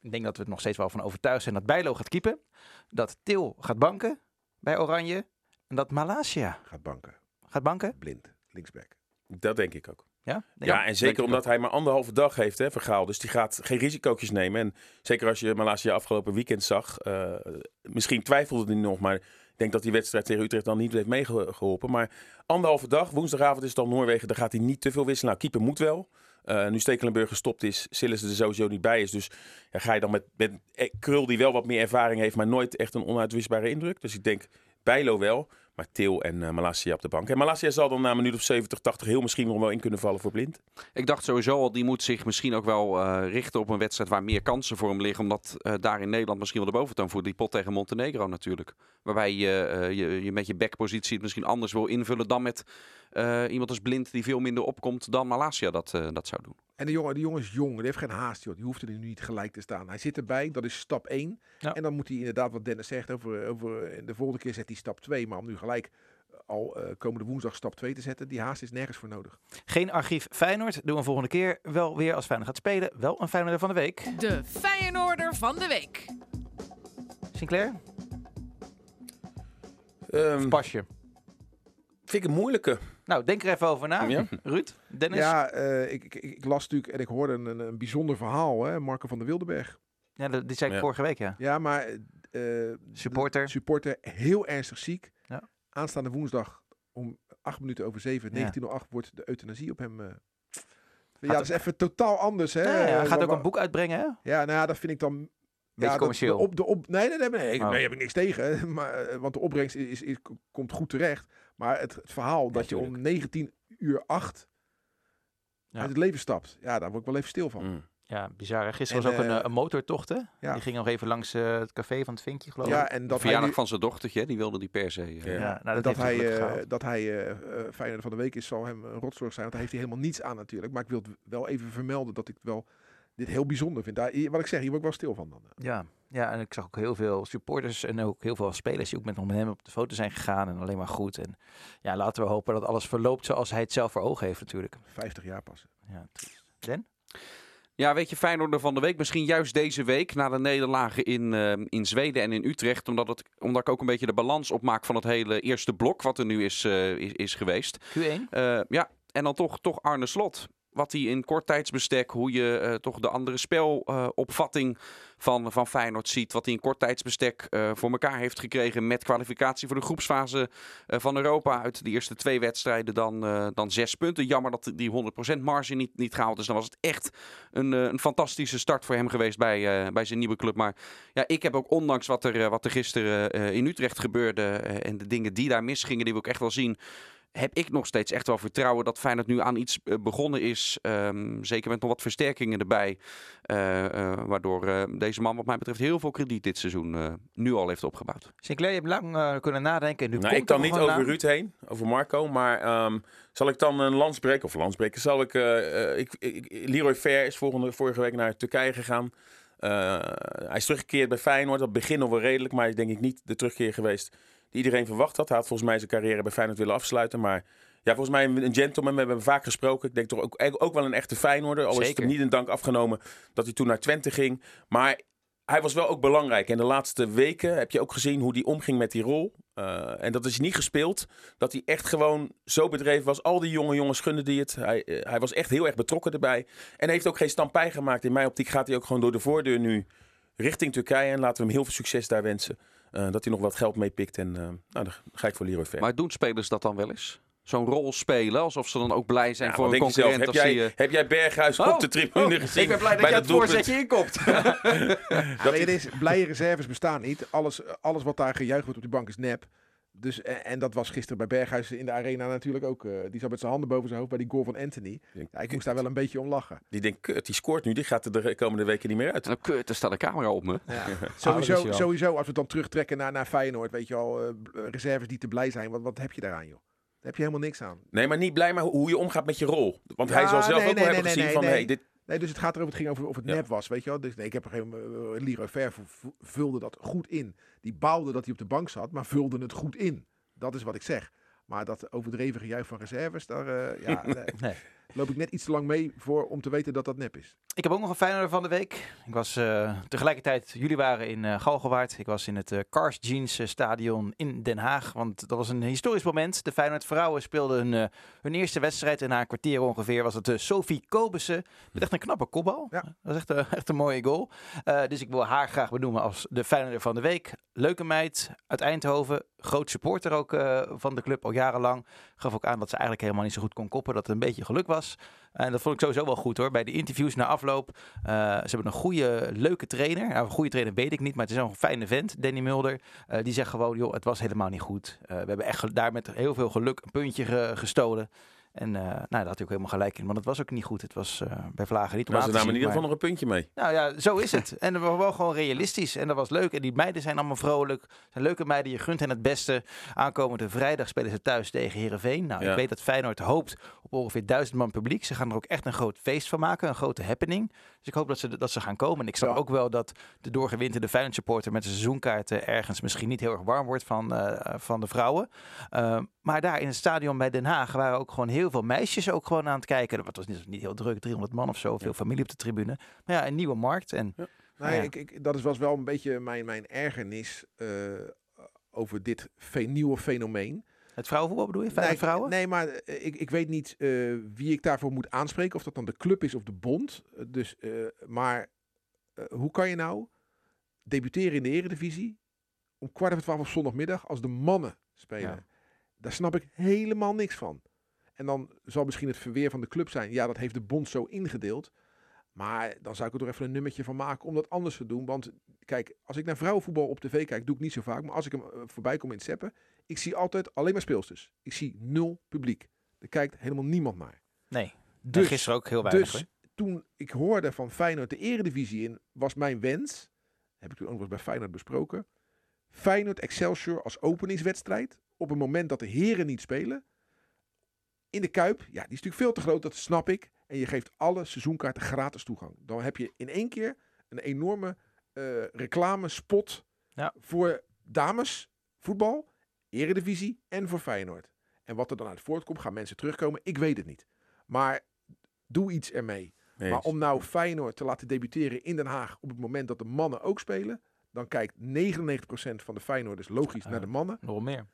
ik denk dat we er nog steeds wel van overtuigd zijn, dat Bijlo gaat keepen. Dat Til gaat banken bij Oranje. En dat Malasia gaat banken. Gaat banken? Blind, linksback. Dat denk ik ook. Ja, ja, en zeker omdat hij maar anderhalve dag heeft, hè, Vergaal. Dus die gaat geen risicootjes nemen. En zeker als je Malasia afgelopen weekend zag. Uh, misschien twijfelde hij nog, maar denk dat die wedstrijd tegen Utrecht dan niet heeft meegeholpen. Maar anderhalve dag, woensdagavond is dan Noorwegen. Daar gaat hij niet te veel wisselen. Nou, keeper moet wel. Uh, nu Stekelenburg gestopt is, Sillis er sowieso niet bij is. Dus ga je dan met, met Krul, die wel wat meer ervaring heeft, maar nooit echt een onuitwisbare indruk. Dus ik denk Bijlo wel. Maar Til en uh, op de bank. En Malasia zal dan na een minuut of 70, 80 heel misschien nog wel in kunnen vallen voor Blind. Ik dacht sowieso al, die moet zich misschien ook wel uh, richten op een wedstrijd waar meer kansen voor hem liggen. Omdat uh, daar in Nederland misschien wel de boventoon voert. Die pot tegen Montenegro natuurlijk. Waarbij je, je, je met je backpositie het misschien anders wil invullen dan met iemand als Blind die veel minder opkomt dan Malasia dat, dat zou doen. En de jongen, die jongen is jong, die heeft geen haast, joh. die hoeft er nu niet gelijk te staan. Hij zit erbij, dat is stap 1. Ja. En dan moet hij inderdaad, wat Dennis zegt, over, over de volgende keer zet hij stap 2. Maar om nu gelijk al uh, komende woensdag stap 2 te zetten, die haast is nergens voor nodig. Geen archief Feyenoord, doen we volgende keer wel weer als Feyenoord gaat spelen. Wel een Feyenoorder van de week. De Feyenoorder van de week. Sinclair? Ehm, Pas je? vind ik een moeilijke. Nou, denk er even over na. Ja. Ruud, Dennis? Ja, eh, ik, ik, ik las natuurlijk en ik hoorde een, een, een bijzonder verhaal. Hè? Marco van der Wildenberg. Ja, dat, dit zei ik Ja. vorige week, ja. Ja, maar eh, Supporter. supporter heel ernstig ziek. Ja. Aanstaande woensdag om acht minuten over zeven, Ja. 19.08, wordt de euthanasie op hem... eh, ja, dat is even totaal anders. Hè? Ja, ja, hij gaat ook een boek uitbrengen, hè? Ja, nou ja, dat vind ik dan... Beetje ja, dat-. De op, de op, nee, nee, nee, nee, Oh. nee, heb ik niks tegen. Maar, eh, want de opbrengst is, is, is- komt goed terecht. Maar het, het verhaal dat je om 19 uur 8 Ja. uit het leven stapt. Ja, daar word ik wel even stil van. Mm. Ja, bizar. hè? Gisteren En, was ook een, eh, eh, een motortocht, hè? ja. Die ging nog even langs het café van het Vinkje, geloof ik. Ja, en dat verjaardag nu- van zijn dochtertje, hè, die wilde die per se. eh, Ja. Ja, nou, dat, dat, heeft hij eh, dat hij Feyenoord van de week is, zal hem een rotzorg zijn. Want daar heeft hij helemaal niets aan natuurlijk. Maar ik wil het wel even vermelden dat ik wel dit heel bijzonder vind. Daar, wat ik zeg, hier word ik wel stil van dan. Ja, ja, en ik zag ook heel veel supporters en ook heel veel spelers die ook met, nog met hem op de foto zijn gegaan. En alleen maar goed. En ja, laten we hopen dat alles verloopt zoals hij het zelf voor ogen heeft natuurlijk. 50 jaar pas. Ja. Den? Ja, weet je, Feyenoord van de week. Misschien juist deze week na de nederlagen in, eh, in Zweden en in Utrecht. Omdat, het, omdat ik ook een beetje de balans opmaak van het hele eerste blok wat er nu is, eh, is, is geweest. Q1? Eh, ja, en dan toch, toch Arne Slot. Wat hij in kort tijdsbestek, hoe je eh, toch de andere spelopvatting van, van Feyenoord ziet. Wat hij in kort tijdsbestek eh, voor elkaar heeft gekregen met kwalificatie voor de groepsfase eh, van Europa. Uit de eerste twee wedstrijden dan, eh, dan zes punten. Jammer dat die 100% marge niet, niet gehaald is. Dan was het echt een, eh, een fantastische start voor hem geweest bij, eh, bij zijn nieuwe club. Maar ja, ik heb ook ondanks wat er, eh, wat er gisteren eh, in Utrecht gebeurde eh, en de dingen die daar misgingen, die we ook echt wel zien heb ik nog steeds echt wel vertrouwen dat Feyenoord nu aan iets eh, begonnen is. Ehm, zeker met nog wat versterkingen erbij. eh, eh, waardoor eh, deze man wat mij betreft heel veel krediet dit seizoen eh, nu al heeft opgebouwd. Sinclair, je hebt lang eh, kunnen nadenken. En nu Nou, komt ik kan niet over na- Ruud heen, over Marco. Maar ehm, zal ik dan een lans breken? Of lans breken? Zal ik, ik, ik- Leroy Fair is volgende, vorige week naar Turkije gegaan. Eh, hij is teruggekeerd bij Feyenoord. Dat begin nog wel redelijk, maar is denk ik niet de terugkeer geweest die iedereen verwacht had. Hij had volgens mij zijn carrière bij Feyenoord willen afsluiten. Maar ja, volgens mij een gentleman. We hebben hem vaak gesproken. Ik denk toch ook, ook wel een echte Feyenoorder. Al is het Zeker. hem niet een dank afgenomen dat hij toen naar Twente ging. Maar hij was wel ook belangrijk. En de laatste weken heb je ook gezien hoe hij omging met die rol. Eh, en dat is niet gespeeld. Dat hij echt gewoon zo bedreven was. Al die jonge jongens gunden die het. Hij, eh, hij was echt heel erg betrokken erbij. En heeft ook geen stampij gemaakt. In mijn optiek gaat hij ook gewoon door de voordeur nu richting Turkije. En laten we hem heel veel succes daar wensen. Eh, dat hij nog wat geld meepikt. En eh, nou, dan ga ik voor Leroy Ver. Maar doen spelers dat dan wel eens? Zo'n rol spelen, alsof ze dan ook blij zijn Ja, voor een je zelf? concurrent. Heb jij, die, eh, heb jij Berghuis Oh, op de tribune oh, gezien? ik ben blij dat jij het doelpunt? voorzetje inkomt. Je, het is, blije reserves bestaan niet. Alles, alles wat daar gejuicht wordt op die bank is nep. Dus, en, en dat was gisteren bij Berghuis in de arena natuurlijk ook. eh, die zat met zijn handen boven zijn hoofd bij die goal van Anthony. Ja, ik moest daar wel een beetje om lachen. Die denkt, kut, die scoort nu. Die gaat er de komende weken niet meer uit. en dan kut, er staat een camera op me. Ja. Ah, Sowieso, sowieso, als we het dan terugtrekken naar, naar Feyenoord, weet je al, eh, reserves die te blij zijn. Wat, wat heb je daaraan, joh? Daar heb je helemaal niks aan. Nee, maar niet blij maar hoe je omgaat met je rol. Want Ja, hij zal zelf nee, ook nee, wel nee, hebben nee, gezien nee, van... nee. Hey, dit, Nee, dus het gaat erover, het ging over of het Ja. nep was, weet je wel. Dus nee, ik heb op een gegeven moment, uh, Leroy Ver v- vulde dat goed in. Die baalde dat hij op de bank zat, maar vulde het goed in. Dat is wat ik zeg. Maar dat overdreven gejuich van reserves, daar eh, ja, nee, Nee. Loop ik net iets te lang mee voor om te weten dat dat nep is. Ik heb ook nog een Feyenoord van de week. Ik was eh, tegelijkertijd, jullie waren in Galgenwaard. Ik was in het eh, Cars Jeans stadion in Den Haag. Want dat was een historisch moment. De Feyenoord vrouwen speelden hun, hun eerste wedstrijd. En na een kwartier ongeveer was het Sophie Kobussen. Met echt een knappe kopbal. Ja. Dat was echt, echt een mooie goal. Dus ik wil haar graag benoemen als de Feyenoord van de week. Leuke meid uit Eindhoven. Groot supporter ook van de club al jarenlang. Gaf ook aan dat ze eigenlijk helemaal niet zo goed kon koppen. Dat het een beetje geluk was. En dat vond ik sowieso wel goed hoor. Bij de interviews na afloop. eh, ze hebben een goede, leuke trainer. Nou, een goede trainer weet ik niet, maar het is wel een fijne vent, Danny Mulder. Eh, die zegt gewoon, joh, het was helemaal niet goed. Eh, we hebben echt daar met heel veel geluk een puntje ge- gestolen. En eh, nou, daar had hij ook helemaal gelijk in. Want het was ook niet goed. Het was eh, bij Vlagen niet om maar aan ze te namen in ieder geval nog een puntje mee. nou ja, zo is het. En dat was wel gewoon realistisch. En dat was leuk. En die meiden zijn allemaal vrolijk. Zijn leuke meiden. Je gunt hen het beste. Aankomende vrijdag spelen ze thuis tegen Herenveen. Nou, Ja. ik weet dat Feyenoord hoopt op ongeveer duizend man publiek. Ze gaan er ook echt een groot feest van maken. Een grote happening. Dus ik hoop dat ze, dat ze gaan komen. En ik snap Ja. ook wel dat de doorgewinterde Feyenoord supporter met zijn seizoenkaarten ergens misschien niet heel erg warm wordt van, eh, van de vrouwen. Uh, maar daar in het stadion bij Den Haag waren ook gewoon heel veel meisjes ook gewoon aan het kijken. Het was niet, niet heel druk, 300 man of zo. Veel familie op de tribune. Maar ja, een nieuwe markt. En ja. ik, ik, dat is, was wel een beetje mijn, mijn ergernis. eh, over dit fe- nieuwe fenomeen. Het vrouwenvoetbal bedoel je? Fijne nee, vrouwen? Nee, maar eh, ik, ik weet niet eh, wie ik daarvoor moet aanspreken. Of dat dan de club is of de bond. Eh, dus, eh, maar eh, hoe kan je nou debuteren in de eredivisie om kwart over twaalf op zondagmiddag als de mannen spelen? Ja. Daar snap ik helemaal niks van. En dan zal misschien het verweer van de club zijn. Ja, dat heeft de bond zo ingedeeld. Maar dan zou ik er toch even een nummertje van maken om dat anders te doen. Want kijk, als ik naar vrouwenvoetbal op tv kijk, doe ik niet zo vaak. Maar als ik hem eh, voorbij kom in het zeppen, ik zie altijd alleen maar speelsters. Ik zie nul publiek. Er kijkt helemaal niemand naar. Nee. Dus, en gisteren ook heel weinig. dus toen ik hoorde van Feyenoord de eredivisie in, was mijn wens, heb ik toen ook nog eens bij Feyenoord besproken, Feyenoord Excelsior als openingswedstrijd op het moment dat de heren niet spelen. In de Kuip, ja, die is natuurlijk veel te groot, dat snap ik. En je geeft alle seizoenkaarten gratis toegang. Dan heb je in één keer een enorme eh reclamespot Ja. voor dames, voetbal, eredivisie en voor Feyenoord. En wat er dan uit voortkomt, gaan mensen terugkomen? Ik weet het niet. Maar doe iets ermee. Nee, Maar om nou Feyenoord te laten debuteren in Den Haag op het moment dat de mannen ook spelen, dan kijkt 99% van de Feyenoorders logisch naar de mannen. Nog meer.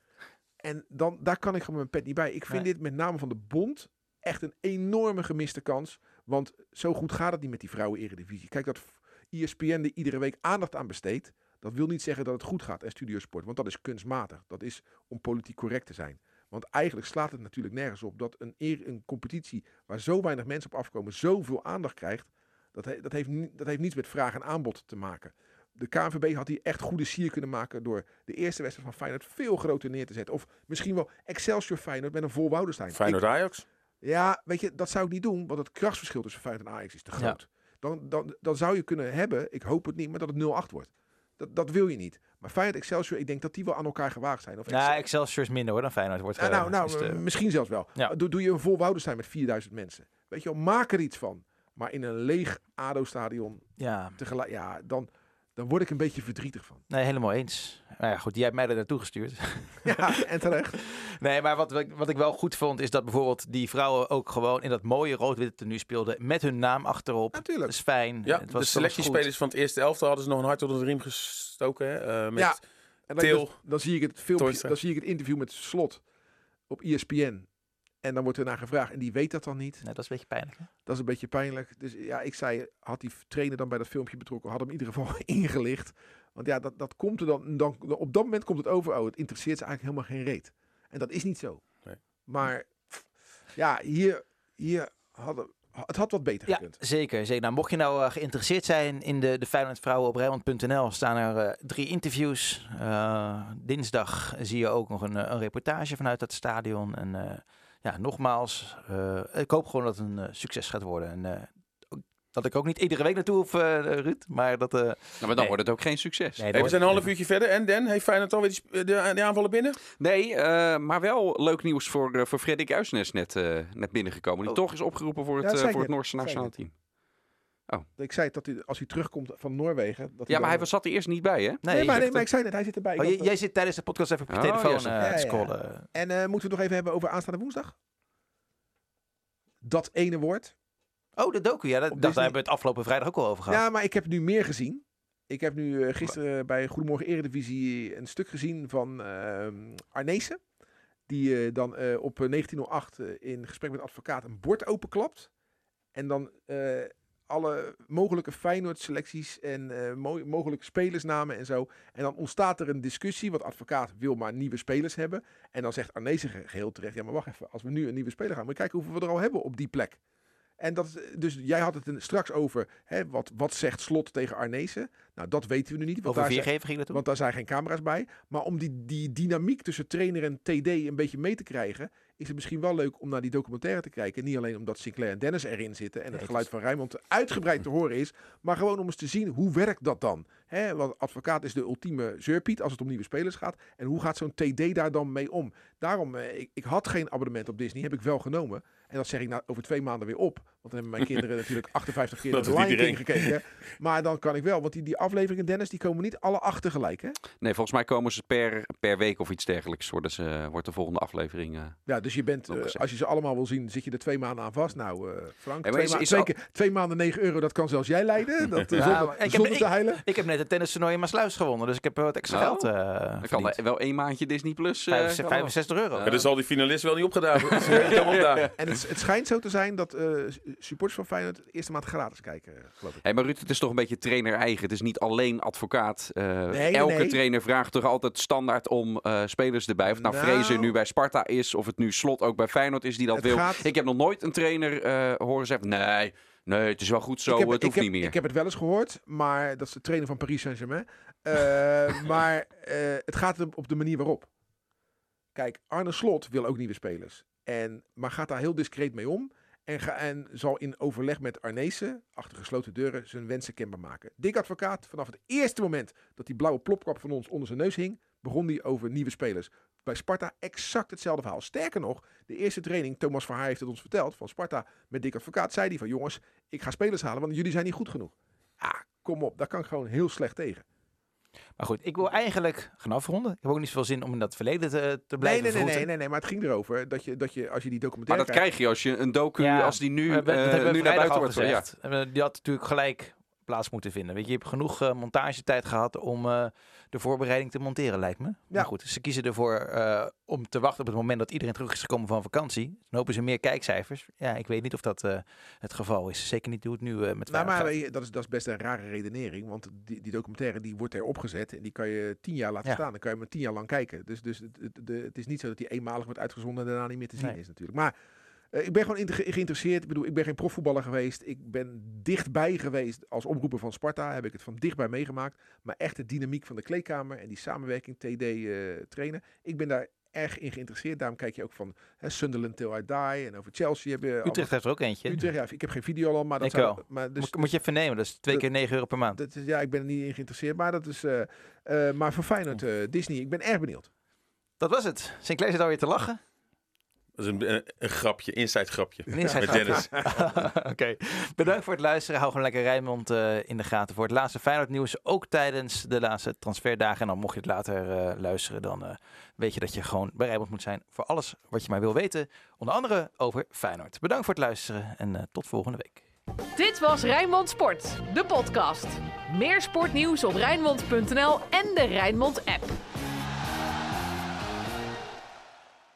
En dan, daar kan ik gewoon mijn pet niet bij. Ik vind Nee. dit met name van de bond echt een enorme gemiste kans. Want zo goed gaat het niet met die vrouwen-eredivisie. Kijk, dat E ESPN er iedere week aandacht aan besteedt, dat wil niet zeggen dat het goed gaat en Studiosport. Want dat is kunstmatig. Dat is om politiek correct te zijn. Want eigenlijk slaat het natuurlijk nergens op dat een, eer, een competitie waar zo weinig mensen op afkomen, zoveel aandacht krijgt. Dat, he- dat, heeft, dat heeft niets met vraag en aanbod te maken. De KNVB had hier echt goede sier kunnen maken door de eerste wedstrijd van Feyenoord veel groter neer te zetten. Of misschien wel Excelsior Feyenoord met een vol Woudenstein. Feyenoord Ajax? Ja, weet je, dat zou ik niet doen, want het krachtsverschil tussen Feyenoord en Ajax is te Ja. groot. Dan, dan, dan zou je kunnen hebben, ik hoop het niet, maar dat het 0-8 wordt. Dat, dat wil je niet. Maar Feyenoord Excelsior, ik denk dat die wel aan elkaar gewaagd zijn. Of Nou, Excel- Excelsior is minder hoor dan Feyenoord. Wordt, nou, eh, nou, nou, de- eh, misschien zelfs wel. Ja. Doe, doe je een vol Woudenstein met 4000 mensen. Weet je wel, maak er iets van. Maar in een leeg ADO-stadion ja, tegelijk, ja, dan, dan word ik een beetje verdrietig van. nee, helemaal eens. Nou ja, goed, jij hebt mij er naartoe gestuurd. Ja, en terecht. Nee, maar wat, wat ik- wel goed vond, is dat bijvoorbeeld die vrouwen ook gewoon in dat mooie rood-witte tenue speelden. Met hun naam achterop. Dat Natuurlijk. is fijn. Ja, het was, de dat selectiespelers van het eerste elftal hadden ze nog een hart onder de riem gestoken. Hè? eh, met Ja. En dan, Til. dan, dan zie ik het filmpje, dan zie ik het interview met Slot op ESPN. En dan wordt er naar gevraagd en die weet dat dan niet. Nee, dat is een beetje pijnlijk. Hè? Dat is een beetje pijnlijk. Dus ja, ik zei, had die trainer dan bij dat filmpje betrokken, had hem in ieder geval ingelicht. Want ja, dat, dat komt er dan, dan, op dat moment komt het over, oh, het interesseert ze eigenlijk helemaal geen reet. En dat is niet zo. Nee. Maar ja, hier, hier hadden, het had wat beter Ja, gekund. zeker. zeker. Nou, mocht je nou eh, geïnteresseerd zijn in de, de Feyenoord vrouwen op Rijnmond.nl staan er eh, drie interviews. Eh, dinsdag zie je ook nog een, een reportage vanuit dat stadion. En eh, ja, nogmaals, eh, ik hoop gewoon dat het een eh, succes gaat worden. En eh, dat ik ook niet iedere week naartoe hoef, eh, Ruud. Maar dat... eh, Nou, maar dan Nee. wordt het ook geen succes. nee, Hey, we zijn een half uur. uurtje verder. En Dan, heeft Feyenoord alweer de, de aanvallen binnen? Nee, eh, maar wel leuk nieuws voor, voor Fredrik Uisnes net, eh, net binnengekomen. Die Oh. toch is opgeroepen voor het, Ja, voor het. Noorse nationale net. Team. Ik zei dat hij, als hij terugkomt van Noorwegen... Dat Ja, maar hij was, zat er eerst niet bij, hè? Nee, Nee, maar, nee, maar ik zei net, hij zit erbij. Oh, jij, jij zit tijdens de podcast even op je Oh, telefoon eh, Ja, te ja. scrollen. En eh, moeten we het nog even hebben over aanstaande woensdag? Dat ene woord. Oh, de docu. Ja, dat, Disney. hebben we het afgelopen vrijdag ook al over gehad. Ja, maar ik heb nu meer gezien. Ik heb nu eh, gisteren bij Goedemorgen Eredivisie een stuk gezien van ehm Arnezen. Die eh, dan eh, op eh, 1908 eh, in gesprek met advocaat een bord openklapt. En dan eh, alle mogelijke Feyenoord-selecties en eh, mo- mogelijke spelersnamen en zo. En dan ontstaat er een discussie, want advocaat wil maar nieuwe spelers hebben. En dan zegt Arnezen ge- geheel terecht, ja maar wacht even, als we nu een nieuwe speler gaan, je kijken hoeveel we er al hebben op die plek. En dat, is- dus jij had het straks over, hè, wat, wat zegt Slot tegen Arnezen? Nou, dat weten we nu niet. Want over daar zijn- viergever ging toen? want daar zijn geen camera's bij. Maar om die, die dynamiek tussen trainer en TD een beetje mee te krijgen, is het misschien wel leuk om naar die documentaire te kijken. Niet alleen omdat Sinclair en Dennis erin zitten en het geluid van Rijnmond uitgebreid te horen is, maar gewoon om eens te zien hoe werkt dat dan. Hè, want advocaat is de ultieme zeurpiet als het om nieuwe spelers gaat. En hoe gaat zo'n TD daar dan mee om? Daarom, eh, ik, ik had geen abonnement op Disney, heb ik wel genomen. En dat zeg ik nou over twee maanden weer op. Want dan hebben mijn kinderen natuurlijk 58 keer de Lion King gekeken. Maar dan kan ik wel, want die, die afleveringen, Dennis, die komen niet alle acht tegelijk. Hè? Nee, volgens mij komen ze per, per week of iets dergelijks. Worden ze, wordt de volgende aflevering. eh. Ja, dus je bent, eh, als je ze allemaal wil zien, zit je er twee maanden aan vast. Nou, eh, Frank, twee, is- ma- is twee, al- keer- twee maanden 9 euro, dat kan zelfs jij leiden. Dat, Ja, zonder ik heb- zonder te ik- heilen. Ik heb net het tennistoernooi in Maasluis gewonnen, dus ik heb wat extra Oh. geld eh Dan kan er wel één maandje Disney Plus. eh, 65 kan wel. 65 euro. Ja. Maar dan zal die finalist wel niet opgedaan. En het, het schijnt zo te zijn dat eh, supporters van Feyenoord de eerste maand gratis kijken, eh, geloof ik. Hey, maar Ruud, het is toch een beetje trainer eigen. Het is niet alleen advocaat. Eh, Nee, elke nee. trainer vraagt toch altijd standaard om eh, spelers erbij. Of het nou, Nou. Fraser nu bij Sparta is, of het nu Slot ook bij Feyenoord is die dat Het wil. gaat- Ik heb nog nooit een trainer eh, horen zeggen, nee, nee, het is wel goed zo, ik heb, het ik hoeft heb, niet meer. Ik heb het wel eens gehoord, maar dat is de trainer van Paris Saint-Germain. Eh, maar eh, het gaat er op de manier waarop. Kijk, Arne Slot wil ook nieuwe spelers. En, maar gaat daar heel discreet mee om. En, ga, en zal in overleg met Arnezen, achter gesloten deuren, zijn wensen kenbaar maken. Dick Advocaat, vanaf het eerste moment dat die blauwe plopkap van ons onder zijn neus hing, begon hij over nieuwe spelers. Bij Sparta exact hetzelfde verhaal. Sterker nog, de eerste training, Thomas Verhaar heeft het ons verteld, van Sparta met Dick Advocaat, zei hij van jongens, ik ga spelers halen, want jullie zijn niet goed genoeg. Ja, kom op, daar kan ik gewoon heel slecht tegen. Maar goed, ik wil eigenlijk gaan afronden. Ik heb ook niet zoveel zin om in dat verleden te, te Nee, blijven nee, nee, vroeten. nee, nee, nee, maar het ging erover dat je, dat je als je die Maar documentaire dat krijg je als je een docu, Ja, als die nu, We eh, hebben we nu naar buiten wordt. Ja. gezegd. Eh, Die had natuurlijk gelijk plaats moeten vinden. Weet je, je hebt genoeg eh, montagetijd gehad om eh, de voorbereiding te monteren, lijkt me. Maar goed, ze kiezen ervoor eh, om te wachten op het moment dat iedereen terug is gekomen van vakantie. Dan hopen ze meer kijkcijfers. Ja, ik weet niet of dat het geval is. Zeker niet hoe het nu met Nou, maar gaat. dat is, dat is best een rare redenering. Want die, die documentaire die wordt er opgezet. En die kan je tien jaar laten Ja. staan. Dan kan je hem tien jaar lang kijken. Dus, dus het, het, is niet zo dat die eenmalig wordt uitgezonden en daarna niet meer te zien Nee. is natuurlijk. Maar eh, ik ben gewoon geïnteresseerd. Ik bedoel, ik ben geen profvoetballer geweest. Ik ben dichtbij geweest als omroeper van Sparta. Heb ik het van dichtbij meegemaakt. Maar echt de dynamiek van de kleedkamer en die samenwerking TD eh, trainen. Ik ben daar erg in geïnteresseerd. Daarom kijk je ook van hè, Sunderland Till I Die. En over Chelsea heb je... Utrecht heeft er ook eentje. Utrecht, ja, ik heb geen video al, maar dat Ik zou- wel. Maar dus, moet, je even nemen. Dat is twee dat- keer 9 euro per maand. dat is, ja, ik ben er niet in geïnteresseerd, maar dat is. eh, maar voor Feyenoord, Disney, ik ben erg benieuwd. Dat was het. Sinclair zit alweer te lachen. Dat is een, een, een grapje, inside grapje. Een inside Met Dennis. Oké, bedankt voor het luisteren. Hou gewoon lekker Rijnmond eh, in de gaten voor het laatste Feyenoord nieuws. Ook tijdens de laatste transferdagen. En dan mocht je het later eh, luisteren, dan eh, weet je dat je gewoon bij Rijnmond moet zijn voor alles wat je maar wil weten. Onder andere over Feyenoord. Bedankt voor het luisteren en eh, tot volgende week. Dit was Rijnmond Sport, de podcast. Meer sportnieuws op Rijnmond.nl en de Rijnmond app.